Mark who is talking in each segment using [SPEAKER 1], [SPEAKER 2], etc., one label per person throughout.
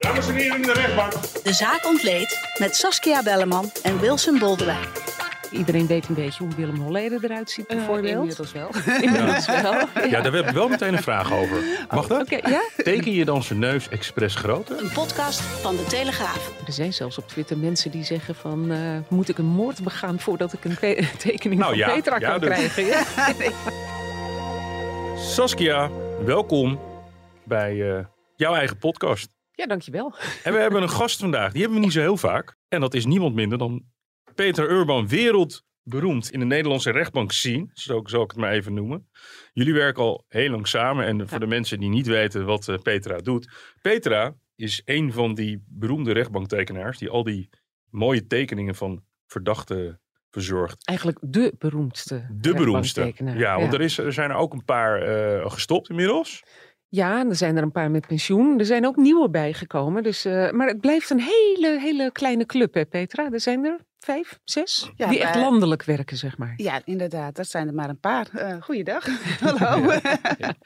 [SPEAKER 1] Dames en heren in de rechtbank.
[SPEAKER 2] De zaak ontleed met Saskia Belleman en Wilson Boldewijn.
[SPEAKER 3] Iedereen weet een beetje hoe Willem Holleder eruit ziet, bijvoorbeeld.
[SPEAKER 4] inmiddels wel.
[SPEAKER 3] Inmiddels wel.
[SPEAKER 1] Ja, daar heb ik wel meteen een vraag over. Mag dat?
[SPEAKER 3] Oké, ja?
[SPEAKER 1] Teken je dan zijn neus expres groter?
[SPEAKER 2] Een podcast van De Telegraaf.
[SPEAKER 3] Er zijn zelfs op Twitter mensen die zeggen van... eh, moet ik een moord begaan voordat ik een tekening
[SPEAKER 1] Nou
[SPEAKER 3] van
[SPEAKER 1] ja,
[SPEAKER 3] Petra
[SPEAKER 1] ja,
[SPEAKER 3] kan
[SPEAKER 1] dus.
[SPEAKER 3] krijgen? Ja.
[SPEAKER 1] Saskia, welkom bij eh, jouw eigen podcast.
[SPEAKER 3] Ja, dankjewel.
[SPEAKER 1] En we hebben een gast vandaag, die hebben we niet zo heel vaak. En dat is niemand minder dan Peter Urban, wereldberoemd in de Nederlandse rechtbank scene. Zo zal ik het maar even noemen. Jullie werken al heel lang samen. En voor de mensen die niet weten wat eh, Petra doet. Petra is een van die beroemde rechtbanktekenaars die al die mooie tekeningen van verdachten verzorgt.
[SPEAKER 3] Eigenlijk de beroemdste
[SPEAKER 1] De beroemdste. Ja, want Er, is, er zijn er ook een paar eh, gestopt inmiddels.
[SPEAKER 3] Ja, er zijn er een paar met pensioen. Er zijn ook nieuwe bijgekomen. Dus, eh, maar het blijft een hele, hele kleine club, hè Petra? Er zijn er vijf, zes,
[SPEAKER 4] Ja,
[SPEAKER 3] die echt landelijk werken, zeg maar.
[SPEAKER 4] Ja, inderdaad. Dat zijn er maar een paar. Eh goeiedag. Hallo.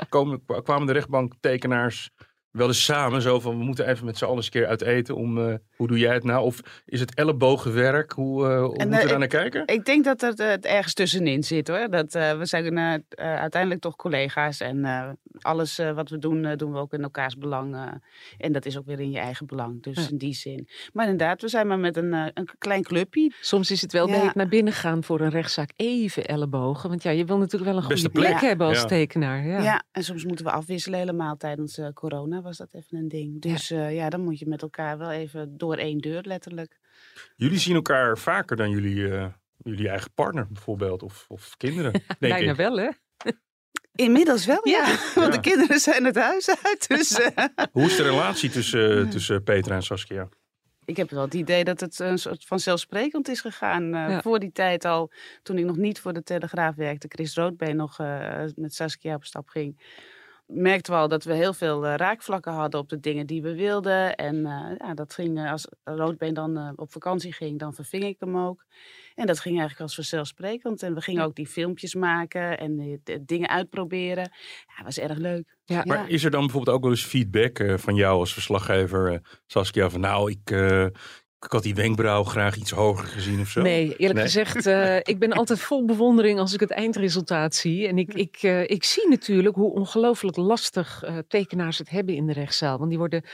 [SPEAKER 1] Komen, kwamen de rechtbanktekenaars wel eens samen? Zo van, we moeten even met z'n allen eens een keer uit eten. Om, eh, hoe doe jij het nou? Of is het ellebogenwerk? Hoe, eh hoe
[SPEAKER 4] En,
[SPEAKER 1] moeten we
[SPEAKER 4] eh,
[SPEAKER 1] daar naar kijken?
[SPEAKER 4] Ik denk dat er het ergens tussenin zit hoor. Dat, eh, we zijn uiteindelijk toch collega's. En eh, alles eh, wat we doen, doen we ook in elkaars belang. en dat is ook weer in je eigen belang. Dus
[SPEAKER 3] Ja.
[SPEAKER 4] in die zin. Maar inderdaad, we zijn maar met een, een klein clubje.
[SPEAKER 3] Soms is het wel
[SPEAKER 4] Ja.
[SPEAKER 3] het naar binnen gaan voor een rechtszaak even ellebogen. Want ja, je wil natuurlijk wel een goede plek
[SPEAKER 1] plek.
[SPEAKER 3] hebben als
[SPEAKER 1] Ja.
[SPEAKER 3] tekenaar. Ja.
[SPEAKER 4] Ja. en soms moeten we afwisselen helemaal. Tijdens eh, corona was dat even een ding. Dus ja. ja, dan moet je met elkaar wel even door één deur letterlijk.
[SPEAKER 1] Jullie zien elkaar vaker dan jullie, eh, jullie eigen partner bijvoorbeeld. Of, of kinderen, denk
[SPEAKER 3] Bijna
[SPEAKER 1] ik.
[SPEAKER 3] wel, hè?
[SPEAKER 4] Inmiddels wel, ja. Want
[SPEAKER 1] Ja.
[SPEAKER 4] de kinderen zijn het huis uit. Dus eh,
[SPEAKER 1] Hoe is de relatie tussen, tussen Petra en Saskia?
[SPEAKER 4] ik heb wel het idee dat het een soort vanzelfsprekend is gegaan. Eh,
[SPEAKER 3] Ja.
[SPEAKER 4] Voor die tijd al, toen ik nog niet voor de Telegraaf werkte, Chris Roodbeen nog eh, met Saskia op stap ging. Merkten we al dat we heel veel eh, raakvlakken hadden op de dingen die we wilden. En eh, ja, dat ging, eh, als Roodbeen dan eh, op vakantie ging, dan verving ik hem ook. En dat ging eigenlijk als vanzelfsprekend. En we gingen ook die filmpjes maken en de dingen uitproberen. Ja, dat was erg leuk.
[SPEAKER 3] Ja.
[SPEAKER 1] Maar is er dan bijvoorbeeld ook wel eens feedback eh, van jou als verslaggever, Saskia? Van nou, ik, eh, ik had die wenkbrauw graag iets hoger gezien of zo.
[SPEAKER 3] Nee, eerlijk
[SPEAKER 1] Nee.
[SPEAKER 3] gezegd, eh, ik ben altijd vol bewondering als ik het eindresultaat zie. En ik, ik, eh, ik zie natuurlijk hoe ongelooflijk lastig eh, tekenaars het hebben in de rechtszaal. Want die worden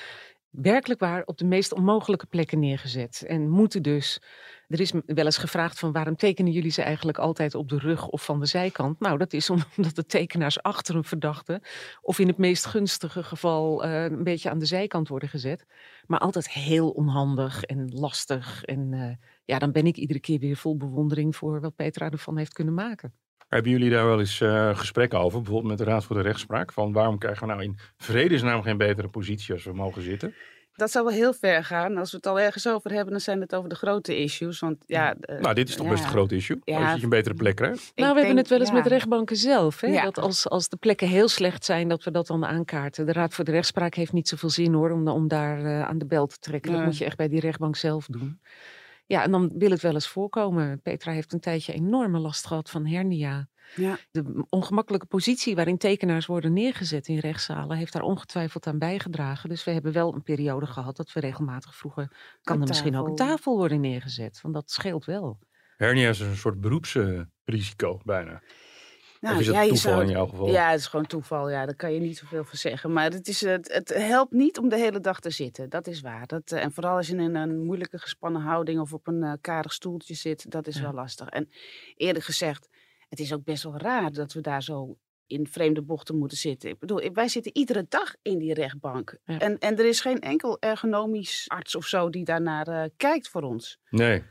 [SPEAKER 3] werkelijk waar op de meest onmogelijke plekken neergezet. En moeten dus. Er is wel eens gevraagd van waarom tekenen jullie ze eigenlijk altijd op de rug of van de zijkant? Nou, dat is om- omdat de tekenaars achter een verdachte of in het meest gunstige geval eh, een beetje aan de zijkant worden gezet. Maar altijd heel onhandig en lastig. En eh, ja, dan ben ik iedere keer weer vol bewondering voor wat Petra ervan heeft kunnen maken.
[SPEAKER 1] Hebben jullie daar wel eens eh, gesprekken over, bijvoorbeeld met de Raad voor de Rechtspraak? Van waarom krijgen we nou in vredesnaam geen betere positie als we mogen zitten?
[SPEAKER 4] Dat zou wel heel ver gaan. Als we het al ergens over hebben, dan zijn het over de grote issues. Want ja, eh,
[SPEAKER 1] Nou, dit is toch
[SPEAKER 4] ja.
[SPEAKER 1] best een groot issue,
[SPEAKER 4] Ja.
[SPEAKER 1] als je een betere plek krijgt.
[SPEAKER 3] Nou, we hebben het wel eens
[SPEAKER 4] ja.
[SPEAKER 3] met rechtbanken zelf. Hè?
[SPEAKER 4] Ja.
[SPEAKER 3] Dat als, als de plekken heel slecht zijn, dat we dat dan aankaarten. De Raad voor de Rechtspraak heeft niet zoveel zin hoor, om, om daar eh, aan de bel te trekken. Dat moet je echt bij die rechtbank zelf doen. Ja, en dan wil het wel eens voorkomen. Petra heeft een tijdje enorme last gehad van hernia.
[SPEAKER 4] Ja.
[SPEAKER 3] De ongemakkelijke positie waarin tekenaars worden neergezet in rechtszalen heeft daar ongetwijfeld aan bijgedragen. Dus we hebben wel een periode gehad dat we regelmatig vroegen, kan
[SPEAKER 4] Een
[SPEAKER 3] er misschien ook een
[SPEAKER 4] tafel.
[SPEAKER 3] worden neergezet? Want dat scheelt wel.
[SPEAKER 1] Hernia is een soort beroepsrisico bijna.
[SPEAKER 4] Nou,
[SPEAKER 1] of is dat
[SPEAKER 4] ja,
[SPEAKER 1] toeval
[SPEAKER 4] zou-
[SPEAKER 1] in jouw geval?
[SPEAKER 4] Ja, het is gewoon toeval. Ja, daar kan je niet zoveel van zeggen. Maar het, is, het, het helpt niet om de hele dag te zitten. Dat is waar. Dat, eh, en vooral als je in een moeilijke gespannen houding of op een eh, karig stoeltje zit, dat is
[SPEAKER 3] Ja.
[SPEAKER 4] wel lastig. En eerlijk gezegd, het is ook best wel raar dat we daar zo in vreemde bochten moeten zitten. Ik bedoel, wij zitten iedere dag in die rechtbank.
[SPEAKER 3] Ja.
[SPEAKER 4] En, en er is geen enkel ergonomisch arts of zo die daarnaar eh, kijkt voor ons.
[SPEAKER 1] Nee.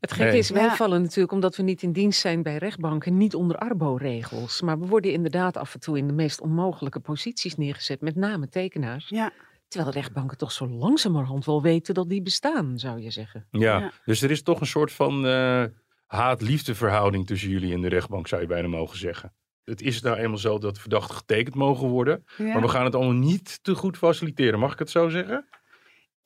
[SPEAKER 3] Het gekke
[SPEAKER 1] Nee.
[SPEAKER 3] is, wij
[SPEAKER 4] Ja.
[SPEAKER 3] vallen natuurlijk omdat we niet in dienst zijn bij rechtbanken, niet onder arbo-regels. Maar we worden inderdaad af en toe in de meest onmogelijke posities neergezet, met name tekenaars.
[SPEAKER 4] Ja.
[SPEAKER 3] Terwijl de rechtbanken toch zo langzamerhand wel weten dat die bestaan, zou je zeggen.
[SPEAKER 1] Ja,
[SPEAKER 4] Ja.
[SPEAKER 1] dus er is toch een soort van eh, haat-liefde verhouding tussen jullie en de rechtbank, zou je bijna mogen zeggen. Het is nou eenmaal zo dat verdachten getekend mogen worden.
[SPEAKER 4] Ja.
[SPEAKER 1] Maar we gaan het allemaal niet te goed faciliteren. Mag ik het zo zeggen?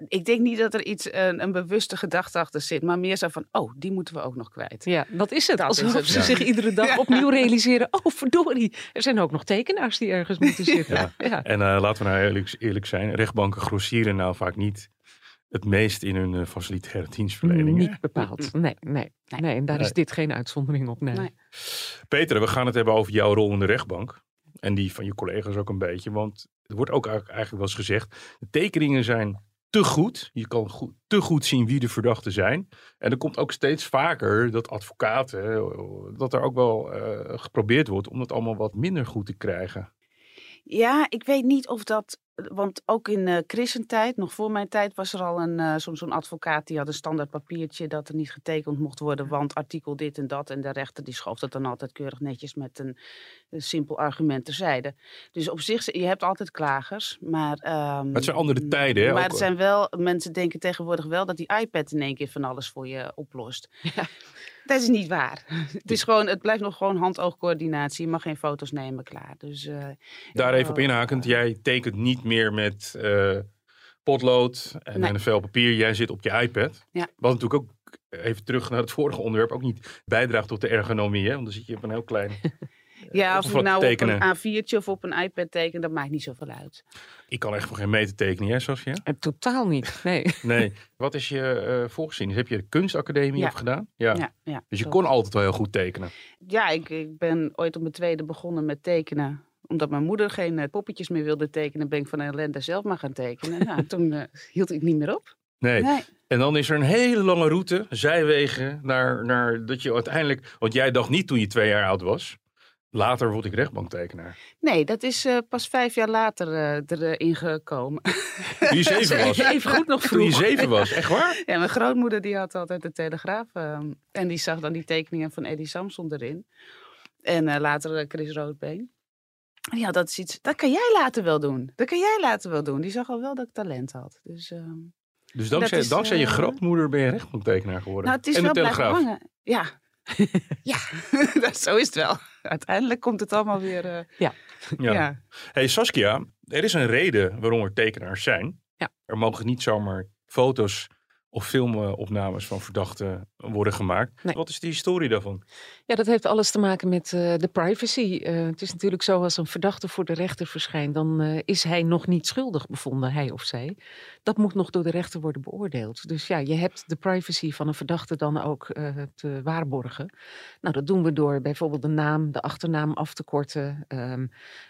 [SPEAKER 4] Ik denk niet dat er iets, een, een bewuste gedachte achter zit, maar meer zo van, oh, die moeten we ook nog kwijt.
[SPEAKER 3] Ja, dat is het.
[SPEAKER 4] Dat
[SPEAKER 3] Alsof
[SPEAKER 4] is het,
[SPEAKER 3] ze
[SPEAKER 1] ja.
[SPEAKER 3] zich iedere dag
[SPEAKER 4] Ja.
[SPEAKER 3] opnieuw realiseren. Oh, verdorie. Er zijn ook nog tekenaars die ergens moeten zitten.
[SPEAKER 1] Ja.
[SPEAKER 3] Ja.
[SPEAKER 1] En eh, laten we nou eerlijk, eerlijk zijn. Rechtbanken grossieren nou vaak niet het meest in hun eh, facilitaire dienstverlening. hè?
[SPEAKER 3] Niet bepaald. Nee, nee. nee. en daar
[SPEAKER 1] Nee.
[SPEAKER 3] is dit geen uitzondering op. Nee.
[SPEAKER 4] Nee.
[SPEAKER 1] Peter, we gaan het hebben over jouw rol in de rechtbank. En die van je collega's ook een beetje. Want er wordt ook eigenlijk wel eens gezegd. De tekeningen zijn te goed. Je kan goed, te goed zien wie de verdachten zijn. En er komt ook steeds vaker dat advocaten. eh, Dat er ook wel eh, geprobeerd wordt om het allemaal wat minder goed te krijgen.
[SPEAKER 4] Ja, ik weet niet of dat. Want ook in eh christentijd, nog voor mijn tijd, was er al een, eh, soms zo'n advocaat die had een standaard papiertje dat er niet getekend mocht worden, want artikel dit en dat. En de rechter die schoof dat dan altijd keurig netjes met een, een simpel argument terzijde. Dus op zich, je hebt altijd klagers, maar. ehm,
[SPEAKER 1] het zijn andere tijden, hè,
[SPEAKER 4] Maar het zijn wel, mensen denken tegenwoordig wel dat die iPad in één keer van alles voor je oplost.
[SPEAKER 3] Ja.
[SPEAKER 4] Dat is niet waar. Het, is gewoon, het blijft nog gewoon hand-oogcoördinatie. Je mag geen foto's nemen, klaar. Dus, eh,
[SPEAKER 1] Daar even op inhakend. Jij tekent niet meer met eh, potlood en,
[SPEAKER 4] Nee.
[SPEAKER 1] vel papier. Jij zit op je iPad.
[SPEAKER 4] Ja.
[SPEAKER 1] Wat natuurlijk ook, even terug naar het vorige onderwerp, ook niet bijdraagt tot de ergonomie. Hè? Want dan zit je op een heel klein
[SPEAKER 4] Ja, of
[SPEAKER 1] Of
[SPEAKER 4] je nou
[SPEAKER 1] tekenen.
[SPEAKER 4] op een A4'tje of op een iPad tekent, dat maakt niet zoveel uit.
[SPEAKER 1] Ik kan echt voor geen meter tekenen, hè, Saskia?
[SPEAKER 3] En totaal niet. Nee.
[SPEAKER 1] Nee. Wat is je eh voorgezien? Heb je de kunstacademie
[SPEAKER 4] Ja.
[SPEAKER 1] op gedaan? Ja.
[SPEAKER 4] Ja, ja,
[SPEAKER 1] Dus je kon altijd wel heel goed tekenen.
[SPEAKER 4] Ja, ik, ik ben ooit op mijn tweede begonnen met tekenen. Omdat mijn moeder geen eh, poppetjes meer wilde tekenen, ben ik van ellende zelf maar gaan tekenen. nou, toen eh, hield ik niet meer op.
[SPEAKER 1] Nee.
[SPEAKER 4] Nee.
[SPEAKER 1] En dan is er een hele lange route, zijwegen, naar, naar dat je uiteindelijk... Want jij dacht niet toen je twee jaar oud was. Later word ik rechtbanktekenaar.
[SPEAKER 4] Nee, dat is eh, pas vijf jaar later eh, erin gekomen.
[SPEAKER 1] Toen je zeven was.
[SPEAKER 3] Even goed nog
[SPEAKER 1] Toen je zeven was, echt waar?
[SPEAKER 4] Ja, mijn grootmoeder die had altijd de Telegraaf. ehm, en die zag dan die tekeningen van Eddie Samson erin. En eh, later eh, Chris Roodbeen. Ja, dat is iets, dat kan jij later wel doen. Dat kan jij later wel doen. Die zag al wel dat ik talent had. Dus, ehm,
[SPEAKER 1] Dus dankzij,
[SPEAKER 4] Dat is,
[SPEAKER 1] dankzij je
[SPEAKER 4] eh,
[SPEAKER 1] grootmoeder ben je rechtbanktekenaar geworden.
[SPEAKER 4] nou, het is
[SPEAKER 1] en de
[SPEAKER 4] wel blijven
[SPEAKER 1] Telegraaf.
[SPEAKER 4] Ja, ja. dat, zo is het wel. Uiteindelijk komt het allemaal weer... eh,
[SPEAKER 1] Ja.
[SPEAKER 4] ja.
[SPEAKER 1] Hey Saskia, er is een reden waarom er tekenaars zijn.
[SPEAKER 3] Ja.
[SPEAKER 1] Er mogen niet zomaar foto's of filmopnames van verdachten worden gemaakt.
[SPEAKER 3] Nee.
[SPEAKER 1] Wat is de historie daarvan?
[SPEAKER 3] Ja, dat heeft alles te maken met eh, de privacy. Eh, het is natuurlijk zo, als een verdachte voor de rechter verschijnt, dan eh, is hij nog niet schuldig bevonden, hij of zij. Dat moet nog door de rechter worden beoordeeld. Dus ja, je hebt de privacy van een verdachte dan ook te waarborgen. Nou, dat doen we door bijvoorbeeld de naam, de achternaam af te korten. Ehm,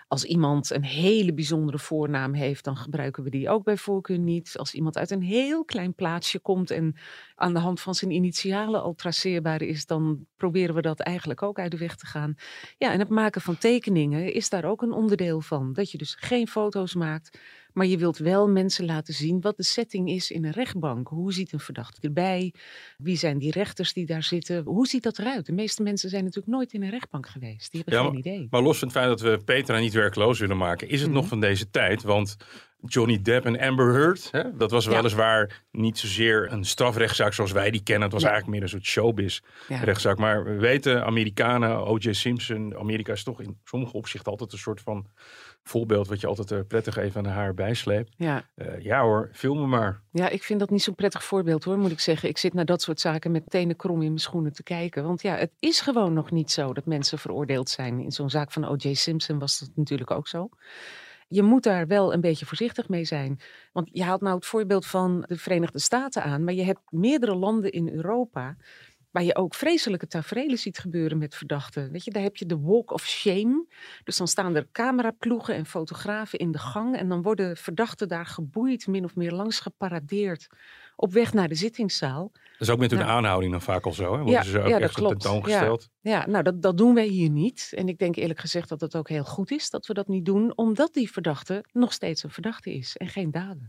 [SPEAKER 3] als iemand een hele bijzondere voornaam heeft, dan gebruiken we die ook bij voorkeur niet. Als iemand uit een heel klein plaatsje komt en aan de hand van zijn initialen al traceerbaar is, dan proberen we dat ook uit de weg te gaan. Ja, en het maken van tekeningen is daar ook een onderdeel van. Dat je dus geen foto's maakt, maar je wilt wel mensen laten zien wat de setting is in een rechtbank. Hoe ziet een verdachte erbij? Wie zijn die rechters die daar zitten? Hoe ziet dat eruit? De meeste mensen zijn natuurlijk nooit in een rechtbank geweest. Die hebben
[SPEAKER 1] Ja,
[SPEAKER 3] geen idee.
[SPEAKER 1] Maar los van het feit dat we Petra niet werkloos willen maken, is het
[SPEAKER 3] Mhm.
[SPEAKER 1] nog van deze tijd? Want Johnny Depp en Amber Heard, hè, dat was
[SPEAKER 3] Ja.
[SPEAKER 1] weliswaar niet zozeer een strafrechtszaak zoals wij die kennen. Het was eigenlijk meer een soort showbiz
[SPEAKER 3] Ja.
[SPEAKER 1] rechtszaak. Maar we weten, Amerikanen, O.J. Simpson, Amerika is toch in sommige opzichten altijd een soort van voorbeeld wat je altijd eh, prettig even aan haar bijsleept.
[SPEAKER 3] Ja.
[SPEAKER 1] Eh, ja hoor, filmen maar.
[SPEAKER 3] Ja, ik vind dat niet zo'n prettig voorbeeld hoor, moet ik zeggen. Ik zit naar dat soort zaken met tenen krom in mijn schoenen te kijken. Want ja, het is gewoon nog niet zo dat mensen veroordeeld zijn. In zo'n zaak van O.J. Simpson was dat natuurlijk ook zo. Je moet daar wel een beetje voorzichtig mee zijn. Want je haalt nou het voorbeeld van de Verenigde Staten aan. Maar je hebt meerdere landen in Europa waar je ook vreselijke tafereelen ziet gebeuren met verdachten. Weet je, daar heb je de walk of shame. Dus dan staan er cameraploegen en fotografen in de gang. En dan worden verdachten daar geboeid, min of meer langs geparadeerd. Op weg naar de zittingszaal.
[SPEAKER 1] Dat is ook met hun
[SPEAKER 3] Ja.
[SPEAKER 1] aanhouding dan vaak al zo. Hè? Worden
[SPEAKER 3] Ja,
[SPEAKER 1] ze ook
[SPEAKER 3] ja, dat
[SPEAKER 1] echt
[SPEAKER 3] klopt.
[SPEAKER 1] tentoongesteld.
[SPEAKER 3] Ja, nou dat, dat doen wij hier niet. En ik denk eerlijk gezegd dat het ook heel goed is dat we dat niet doen. Omdat die verdachte nog steeds een verdachte is en geen dader.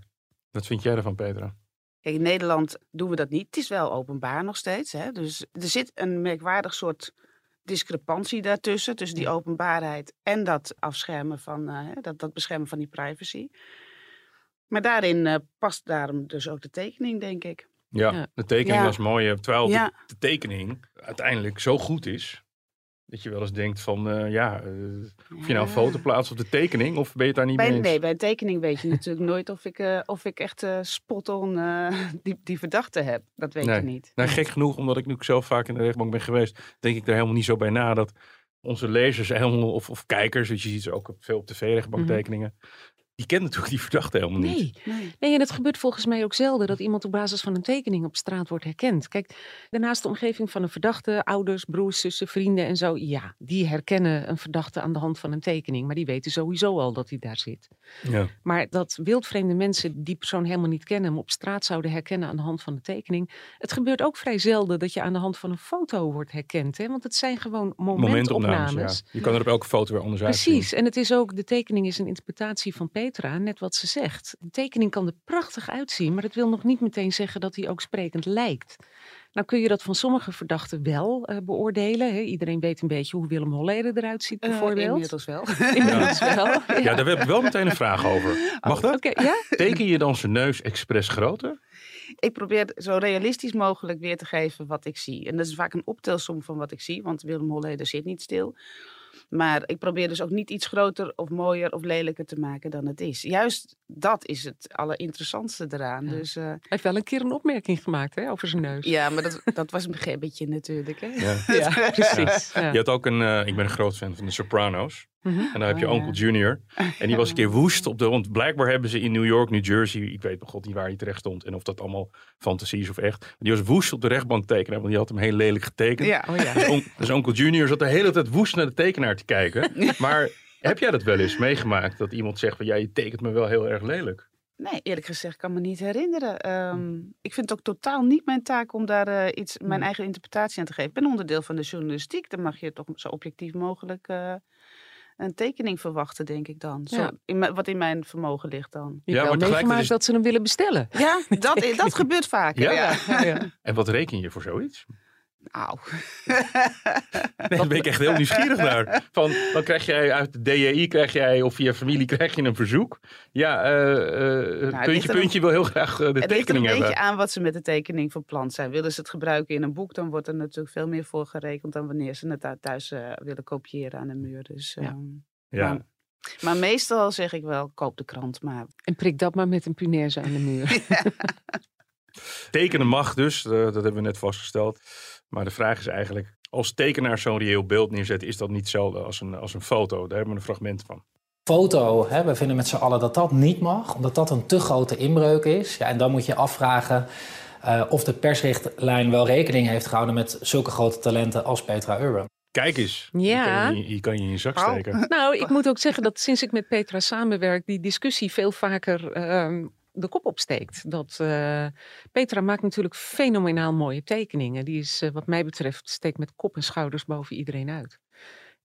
[SPEAKER 1] Wat vind jij ervan, Petra?
[SPEAKER 4] Kijk, in Nederland doen we dat niet. Het is wel openbaar nog steeds. Hè? Dus er zit een merkwaardig soort discrepantie daartussen. Tussen die openbaarheid en dat afschermen van, eh, hè, dat, dat beschermen van die privacy. Maar daarin eh, past daarom dus ook de tekening, denk ik.
[SPEAKER 1] Ja,
[SPEAKER 3] Ja.
[SPEAKER 1] de tekening
[SPEAKER 4] Ja.
[SPEAKER 1] was mooi. Terwijl de, tekening uiteindelijk zo goed is. Dat je wel eens denkt van, eh, ja, eh, of je nou een foto plaatst of de tekening, of ben je het daar niet
[SPEAKER 4] Bij,
[SPEAKER 1] mee eens?
[SPEAKER 4] nee, bij een tekening weet je natuurlijk nooit of ik, eh, of ik echt spot-on die, die verdachte heb. Dat weet
[SPEAKER 1] Nee.
[SPEAKER 4] je niet.
[SPEAKER 1] Nou, gek genoeg, omdat ik nu zelf vaak in de rechtbank ben geweest, denk ik daar helemaal niet zo bij na dat onze lezers helemaal, of, of kijkers, dus je ziet ze ook veel op tv-rechtbanktekeningen, die kennen natuurlijk die verdachte helemaal niet.
[SPEAKER 3] Nee.
[SPEAKER 4] Nee.
[SPEAKER 3] En het gebeurt volgens mij ook zelden dat iemand op basis van een tekening op straat wordt herkend. Kijk, daarnaast de omgeving van een verdachte, ouders, broers, zussen, vrienden en zo. Ja, die herkennen een verdachte aan de hand van een tekening. Maar die weten sowieso al dat hij daar zit.
[SPEAKER 1] Ja.
[SPEAKER 3] Maar dat wildvreemde mensen die persoon helemaal niet kennen, hem op straat zouden herkennen aan de hand van de tekening. Het gebeurt ook vrij zelden dat je aan de hand van een foto wordt herkend. Hè? Want het zijn gewoon
[SPEAKER 1] Momentopnames,
[SPEAKER 3] momentopnames.
[SPEAKER 1] ja. Je kan er op elke foto weer anders uitzien.
[SPEAKER 3] Precies, en het is ook, de tekening is een interpretatie van Net wat ze zegt. De tekening kan er prachtig uitzien, maar dat wil nog niet meteen zeggen dat hij ook sprekend lijkt. Nou kun je dat van sommige verdachten wel eh, beoordelen. Hè? Iedereen weet een beetje hoe Willem Holleder eruit ziet
[SPEAKER 4] Eh,
[SPEAKER 3] bijvoorbeeld.
[SPEAKER 4] inmiddels wel.
[SPEAKER 3] Inmiddels wel.
[SPEAKER 1] Ja, daar heb ik wel meteen een vraag over. Mag dat?
[SPEAKER 3] Oké, ja?
[SPEAKER 1] Teken je dan zijn neus expres groter?
[SPEAKER 4] ik probeer zo realistisch mogelijk weer te geven wat ik zie. En dat is vaak een optelsom van wat ik zie, want Willem Holleder zit niet stil. Maar ik probeer dus ook niet iets groter of mooier of lelijker te maken dan het is. Juist dat is het allerinteressantste eraan.
[SPEAKER 3] Ja.
[SPEAKER 4] Dus, eh,
[SPEAKER 3] Hij heeft wel een keer een opmerking gemaakt hè, over zijn neus.
[SPEAKER 4] ja, maar dat, dat was een gebbetje natuurlijk. Hè?
[SPEAKER 1] Ja.
[SPEAKER 3] Ja, precies. Ja.
[SPEAKER 1] Je had ook een, eh, ik ben een groot fan van de Sopranos.
[SPEAKER 3] Mhm.
[SPEAKER 1] En dan heb je
[SPEAKER 4] Oh, ja.
[SPEAKER 1] Onkel Junior. En die was een keer woest op de want Blijkbaar hebben ze in New York, New Jersey, ik weet nog god niet waar hij terecht stond. En of dat allemaal fantasie is of echt. Maar die was woest op de rechtbank tekenaar, want die had hem heel lelijk getekend.
[SPEAKER 4] Ja.
[SPEAKER 3] Oh ja.
[SPEAKER 1] Dus, on- dus Onkel Junior zat de hele tijd woest naar de tekenaar te kijken. Maar heb jij dat wel eens meegemaakt? Dat iemand zegt van, ja, je tekent me wel heel erg lelijk.
[SPEAKER 4] Nee, eerlijk gezegd kan me niet herinneren. Ehm, ik vind het ook totaal niet mijn taak om daar eh, iets, mijn eigen interpretatie aan te geven. Ik ben onderdeel van de journalistiek. Dan mag je toch zo objectief mogelijk eh, een tekening verwachten, denk ik dan. Zo,
[SPEAKER 3] Ja.
[SPEAKER 4] in mijn- wat in mijn vermogen ligt dan.
[SPEAKER 3] Je
[SPEAKER 1] Ja,
[SPEAKER 3] hebt
[SPEAKER 1] maar
[SPEAKER 3] meegemaakt
[SPEAKER 1] tegelijkertijd is-
[SPEAKER 3] dat ze hem willen bestellen.
[SPEAKER 4] Ja, dat, dat gebeurt?
[SPEAKER 1] Ja.
[SPEAKER 4] Ja,
[SPEAKER 3] ja.
[SPEAKER 1] En wat reken je voor zoiets?
[SPEAKER 4] Auw.
[SPEAKER 1] Nee, daar ben ik echt heel nieuwsgierig naar. Van, dan krijg jij uit de DJI, krijg jij, of via familie krijg je een verzoek. Ja, eh, eh,
[SPEAKER 4] Nou,
[SPEAKER 1] puntje, puntje wil heel graag eh, de
[SPEAKER 4] Het ligt er
[SPEAKER 1] tekening
[SPEAKER 4] een
[SPEAKER 1] hebben.
[SPEAKER 4] beetje aan wat ze met de tekening van plan zijn. Willen ze het gebruiken in een boek, dan wordt er natuurlijk veel meer voor gerekend dan wanneer ze het thuis willen kopiëren aan de muur. Dus,
[SPEAKER 3] Ja.
[SPEAKER 4] ehm,
[SPEAKER 1] Ja.
[SPEAKER 4] maar- Maar meestal zeg ik wel, koop de krant maar.
[SPEAKER 3] En prik dat maar met een punaise aan de muur.
[SPEAKER 1] Tekenen mag dus, dat hebben we net vastgesteld. Maar de vraag is eigenlijk, als tekenaar zo'n reëel beeld neerzet, is dat niet hetzelfde als een, als een foto? Daar hebben we een fragment van.
[SPEAKER 5] foto, hè, we vinden met z'n allen dat dat niet mag, omdat dat een te grote inbreuk is. Ja, en dan moet je afvragen eh, of de persrichtlijn wel rekening heeft gehouden met zulke grote talenten als Petra Urban.
[SPEAKER 1] Kijk eens,
[SPEAKER 3] Ja.
[SPEAKER 1] die kan je, die kan je in je zak steken.
[SPEAKER 3] Nou, ik moet ook zeggen dat sinds ik met Petra samenwerk, die discussie veel vaker ehm, de kop opsteekt. Dat, eh, Petra maakt natuurlijk fenomenaal mooie tekeningen. Die is, eh, wat mij betreft, steekt met kop en schouders boven iedereen uit.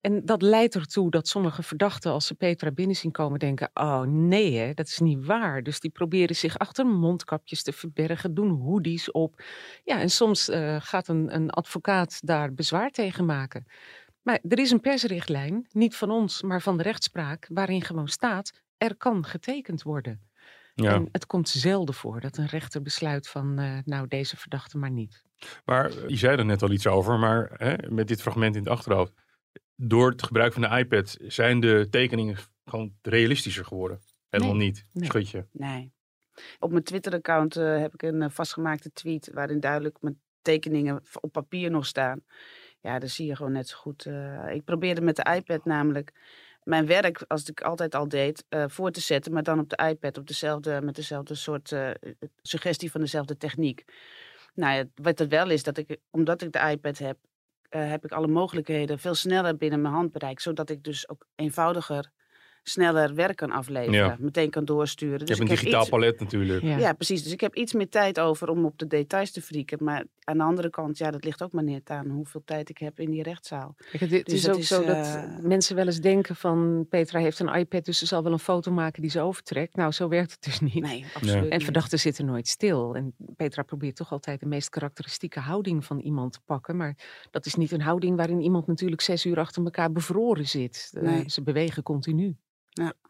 [SPEAKER 3] En dat leidt ertoe dat sommige verdachten, als ze Petra binnen zien komen, denken: Oh nee, hè, dat is niet waar. Dus die proberen zich achter mondkapjes te verbergen, doen hoodies op. Ja, en soms eh, gaat een, een advocaat daar bezwaar tegen maken. Maar er is een persrichtlijn, niet van ons, maar van de rechtspraak, waarin gewoon staat: er kan getekend worden.
[SPEAKER 1] Ja.
[SPEAKER 3] En het komt zelden voor dat een rechter besluit van, eh, nou, deze verdachte maar niet.
[SPEAKER 1] Maar eh, je zei er net al iets over, maar hè, met dit fragment in het achterhoofd. Door het gebruik van de iPad zijn de tekeningen gewoon realistischer geworden. Helemaal
[SPEAKER 3] Nee,
[SPEAKER 1] niet,
[SPEAKER 3] nee.
[SPEAKER 1] schutje.
[SPEAKER 4] Nee. Op mijn Twitter-account eh, heb ik een vastgemaakte tweet waarin duidelijk mijn tekeningen op papier nog staan. Ja, dan zie je gewoon net zo goed. eh, ik probeerde met de iPad namelijk mijn werk, als ik altijd al deed, eh, voor te zetten, maar dan op de iPad op dezelfde, met dezelfde soort eh, suggestie van dezelfde techniek. Nou ja, wat er wel is, dat ik, omdat ik de iPad heb, eh, heb ik alle mogelijkheden veel sneller binnen mijn handbereik, zodat ik dus ook eenvoudiger, sneller werk kan afleveren,
[SPEAKER 1] Ja.
[SPEAKER 4] meteen kan doorsturen.
[SPEAKER 1] Je
[SPEAKER 4] Dus
[SPEAKER 1] hebt een
[SPEAKER 4] ik heb
[SPEAKER 1] digitaal
[SPEAKER 4] iets-
[SPEAKER 1] palet natuurlijk.
[SPEAKER 3] Ja.
[SPEAKER 4] ja, precies. Dus ik heb iets meer tijd over om op de details te frieken. Maar aan de andere kant, ja, dat ligt ook maar net aan hoeveel tijd ik heb in die rechtszaal.
[SPEAKER 3] Kijk, het, het
[SPEAKER 4] Dus
[SPEAKER 3] is
[SPEAKER 4] dat
[SPEAKER 3] ook
[SPEAKER 4] is,
[SPEAKER 3] zo dat
[SPEAKER 4] eh,
[SPEAKER 3] mensen wel eens denken van Petra heeft een iPad, dus ze zal wel een foto maken die ze overtrekt. Nou, zo werkt het dus niet.
[SPEAKER 4] Nee, absoluut
[SPEAKER 3] En verdachten zitten nooit stil. En Petra probeert toch altijd de meest karakteristieke houding van iemand te pakken. Maar dat is niet een houding waarin iemand natuurlijk zes uur achter elkaar bevroren zit. Eh,
[SPEAKER 4] Nee.
[SPEAKER 3] Ze bewegen continu.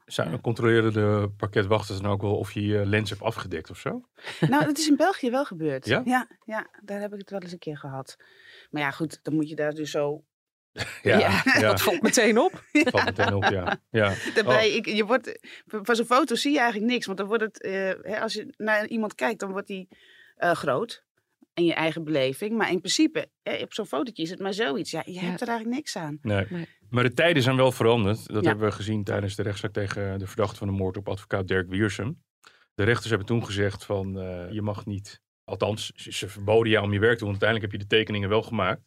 [SPEAKER 1] Zijn, controleren de parketwachters dan ook wel of je je lens hebt afgedekt of zo?
[SPEAKER 4] Nou, dat is in België wel gebeurd.
[SPEAKER 1] Ja?
[SPEAKER 4] ja? Ja, daar heb ik het wel eens een keer gehad. Maar ja, goed, dan moet je daar dus zo...
[SPEAKER 1] Ja,
[SPEAKER 3] Ja,
[SPEAKER 1] ja,
[SPEAKER 3] Dat valt meteen op.
[SPEAKER 1] valt meteen op, ja. ja.
[SPEAKER 4] Daarbij,
[SPEAKER 1] Oh.
[SPEAKER 4] ik, je wordt, van zo'n foto zie je eigenlijk niks. Want dan wordt het, eh, hè, als je naar iemand kijkt, dan wordt die eh, groot. En je eigen beleving. Maar in principe, hè, op zo'n fotootje is het maar zoiets. Ja, je
[SPEAKER 3] Ja.
[SPEAKER 4] hebt er eigenlijk niks aan.
[SPEAKER 1] Nee.
[SPEAKER 3] Nee.
[SPEAKER 1] Maar de tijden zijn wel veranderd. Dat
[SPEAKER 4] Ja.
[SPEAKER 1] hebben we gezien tijdens de rechtszaak tegen de verdachte van de moord op advocaat Dirk Wiersum. De rechters hebben toen gezegd van eh, je mag niet, althans ze, verboden jou om je werk te doen. Want uiteindelijk heb je de tekeningen wel gemaakt.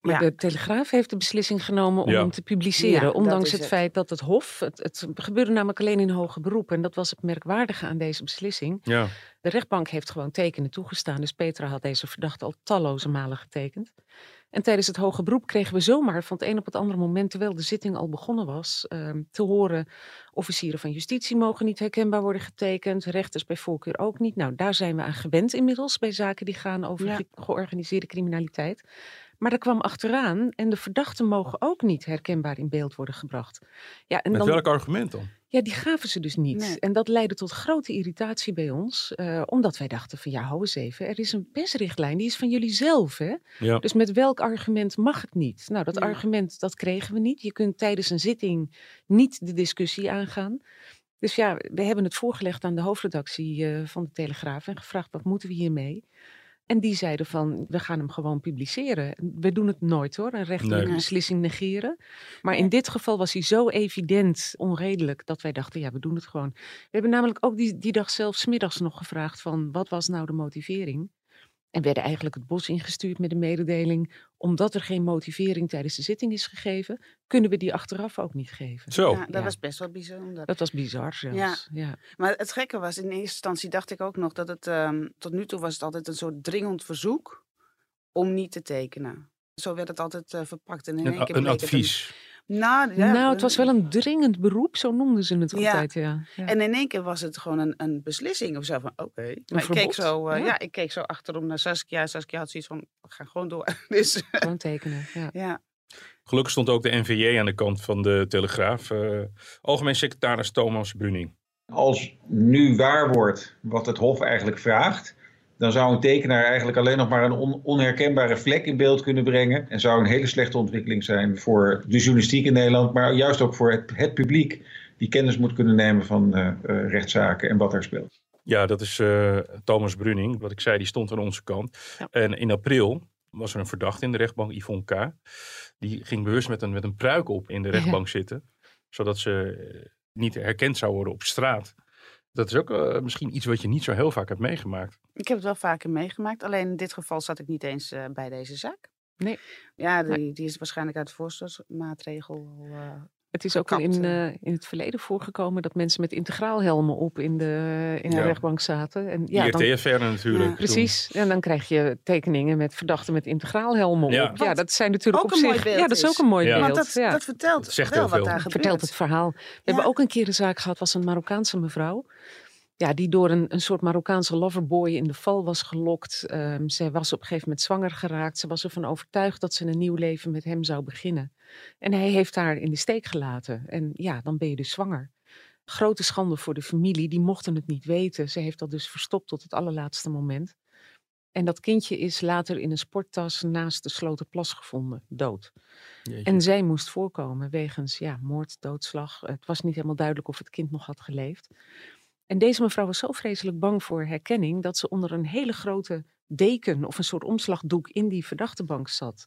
[SPEAKER 3] Maar
[SPEAKER 4] Ja.
[SPEAKER 3] de Telegraaf heeft de beslissing genomen om
[SPEAKER 1] Ja.
[SPEAKER 3] hem te publiceren. Ondanks het,
[SPEAKER 4] het.
[SPEAKER 3] feit dat het Hof. Het, het gebeurde namelijk alleen in hoger beroep. En dat was het merkwaardige aan deze beslissing.
[SPEAKER 1] Ja,
[SPEAKER 3] De rechtbank heeft gewoon tekenen toegestaan. Dus Petra had deze verdachte al talloze malen getekend. En tijdens het hoge beroep kregen we zomaar van het een op het andere moment, terwijl de zitting al begonnen was, ehm, te horen: officieren van justitie mogen niet herkenbaar worden getekend, rechters bij voorkeur ook niet. Nou, daar zijn we aan gewend inmiddels bij zaken die gaan over
[SPEAKER 4] Ja.
[SPEAKER 3] georganiseerde criminaliteit. Maar er kwam achteraan en de verdachten mogen ook niet herkenbaar in beeld worden gebracht. Ja, en
[SPEAKER 1] met
[SPEAKER 3] dan,
[SPEAKER 1] welk argument dan?
[SPEAKER 3] ja, die gaven ze dus niet.
[SPEAKER 4] Nee.
[SPEAKER 3] En dat leidde tot grote irritatie bij ons. eh, omdat wij dachten van ja, hou eens even. Er is een persrichtlijn, die is van jullie zelf. Hè?
[SPEAKER 1] Ja.
[SPEAKER 3] Dus met welk argument mag het niet? Nou, dat
[SPEAKER 4] Ja.
[SPEAKER 3] argument, dat kregen we niet. Je kunt tijdens een zitting niet de discussie aangaan. Dus ja, we hebben het voorgelegd aan de hoofdredactie eh, van de Telegraaf en gevraagd wat moeten we hiermee? En die zeiden van, we gaan hem gewoon publiceren. We doen het nooit hoor, een rechterlijke
[SPEAKER 4] Nee.
[SPEAKER 3] beslissing negeren. Maar in dit geval was hij zo evident onredelijk dat wij dachten, ja, we doen het gewoon. We hebben namelijk ook die, die dag zelf 's middags nog gevraagd van, wat was nou de motivering? En werden eigenlijk het bos ingestuurd met de mededeling, omdat er geen motivering tijdens de zitting is gegeven, kunnen we die achteraf ook niet geven.
[SPEAKER 1] Zo.
[SPEAKER 4] Ja, dat
[SPEAKER 3] Ja.
[SPEAKER 4] was best wel bijzonder.
[SPEAKER 3] Dat was bizar zelfs. Ja.
[SPEAKER 4] Maar het gekke was, in eerste instantie dacht ik ook nog dat het, ehm, tot nu toe was het altijd een soort dringend verzoek om niet te tekenen. Zo werd het altijd eh, verpakt. En in één
[SPEAKER 1] Een,
[SPEAKER 4] keer
[SPEAKER 1] een
[SPEAKER 4] bleek het
[SPEAKER 1] advies.
[SPEAKER 4] Nou, ja,
[SPEAKER 3] nou, het was wel een dringend beroep, zo noemden ze het altijd. Ja. Ja.
[SPEAKER 4] En in één keer was het gewoon een, een beslissing of zo van, oké. Maar ik keek, zo, eh,
[SPEAKER 3] ja.
[SPEAKER 4] ja. ik keek zo achterom naar Saskia. Saskia had zoiets van, we gaan gewoon door. dus
[SPEAKER 3] Gewoon tekenen. Ja.
[SPEAKER 4] ja,
[SPEAKER 1] Gelukkig stond ook de NVJ aan de kant van de Telegraaf. Eh, Algemeen secretaris Thomas Bruning.
[SPEAKER 6] Als nu waar wordt wat het Hof eigenlijk vraagt, dan zou een tekenaar eigenlijk alleen nog maar een on- onherkenbare vlek in beeld kunnen brengen. En zou een hele slechte ontwikkeling zijn voor de journalistiek in Nederland, maar juist ook voor het, het publiek die kennis moet kunnen nemen van eh, eh, rechtszaken en wat daar speelt.
[SPEAKER 1] Ja, dat is eh, Thomas Bruning. Wat ik zei, die stond aan onze kant.
[SPEAKER 3] Ja.
[SPEAKER 1] En in april was er een verdachte in de rechtbank, Yvonne K. Die ging bewust met een, met een pruik op in de rechtbank zitten. Zodat ze niet herkend zou worden op straat. Dat is ook eh, misschien iets wat je niet zo heel vaak hebt meegemaakt.
[SPEAKER 4] ik heb het wel vaker meegemaakt. Alleen in dit geval zat ik niet eens eh, bij deze zaak.
[SPEAKER 3] Nee.
[SPEAKER 4] Ja, die, die is waarschijnlijk uit de voorstelmaatregel. al, eh,
[SPEAKER 3] Het is ook al in,
[SPEAKER 4] eh.
[SPEAKER 3] in het verleden voorgekomen dat mensen met integraalhelmen op in de, in de
[SPEAKER 1] Ja.
[SPEAKER 3] rechtbank zaten. En,
[SPEAKER 1] Ja, IRT-affaire natuurlijk.
[SPEAKER 4] Ja.
[SPEAKER 3] precies. En dan krijg je tekeningen met verdachten met integraalhelmen
[SPEAKER 1] Ja.
[SPEAKER 3] op. Ja, dat zijn natuurlijk
[SPEAKER 4] ook
[SPEAKER 3] op
[SPEAKER 4] een mooi
[SPEAKER 3] zich.
[SPEAKER 4] beeld
[SPEAKER 3] Ja, dat is
[SPEAKER 4] is.
[SPEAKER 3] ook een mooi
[SPEAKER 1] Ja.
[SPEAKER 3] beeld.
[SPEAKER 4] Want dat,
[SPEAKER 3] ja.
[SPEAKER 4] dat vertelt
[SPEAKER 1] Dat zegt
[SPEAKER 4] wel
[SPEAKER 1] heel
[SPEAKER 4] wat daar gebeurt.
[SPEAKER 3] vertelt het verhaal. We hebben ook een keer een zaak gehad, was een Marokkaanse mevrouw. Ja, die door een, een soort Marokkaanse loverboy in de val was gelokt. Ehm zij was op een gegeven moment zwanger geraakt. Ze was ervan overtuigd dat ze een nieuw leven met hem zou beginnen. En hij heeft haar in de steek gelaten. En ja, dan ben je dus zwanger. Grote schande voor de familie, die mochten het niet weten. Ze heeft dat dus verstopt tot het allerlaatste moment. En dat kindje is later in een sporttas naast de Sloterplas gevonden, dood.
[SPEAKER 1] Jeetje.
[SPEAKER 3] En zij moest voorkomen wegens ja, moord, doodslag. Het was niet helemaal duidelijk of het kind nog had geleefd. En deze mevrouw was zo vreselijk bang voor herkenning dat ze onder een hele grote deken of een soort omslagdoek in die verdachtebank zat.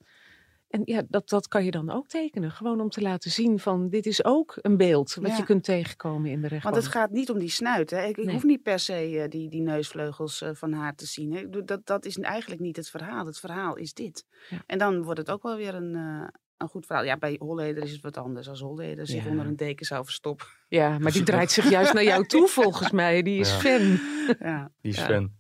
[SPEAKER 3] En ja, dat, dat kan je dan ook tekenen. Gewoon om te laten zien van dit is ook een beeld wat
[SPEAKER 4] Ja.
[SPEAKER 3] je kunt tegenkomen in de rechtbank.
[SPEAKER 4] Want het gaat niet om die snuit. Hè. Ik, ik
[SPEAKER 3] Nee.
[SPEAKER 4] hoef niet per se eh, die, die neusvleugels eh, van haar te zien. Hè. Dat, dat is eigenlijk niet het verhaal. Het verhaal is dit.
[SPEAKER 3] Ja.
[SPEAKER 4] En dan wordt het ook wel weer een, eh, een goed verhaal. Ja, bij Holleder is het wat anders. Als Holleder zich
[SPEAKER 3] Ja.
[SPEAKER 4] onder een deken zou verstoppen.
[SPEAKER 3] Ja, maar die draait zich juist naar jou toe volgens mij. Die is
[SPEAKER 1] Ja.
[SPEAKER 3] fan.
[SPEAKER 4] ja.
[SPEAKER 1] Die is
[SPEAKER 3] Ja.
[SPEAKER 1] fan.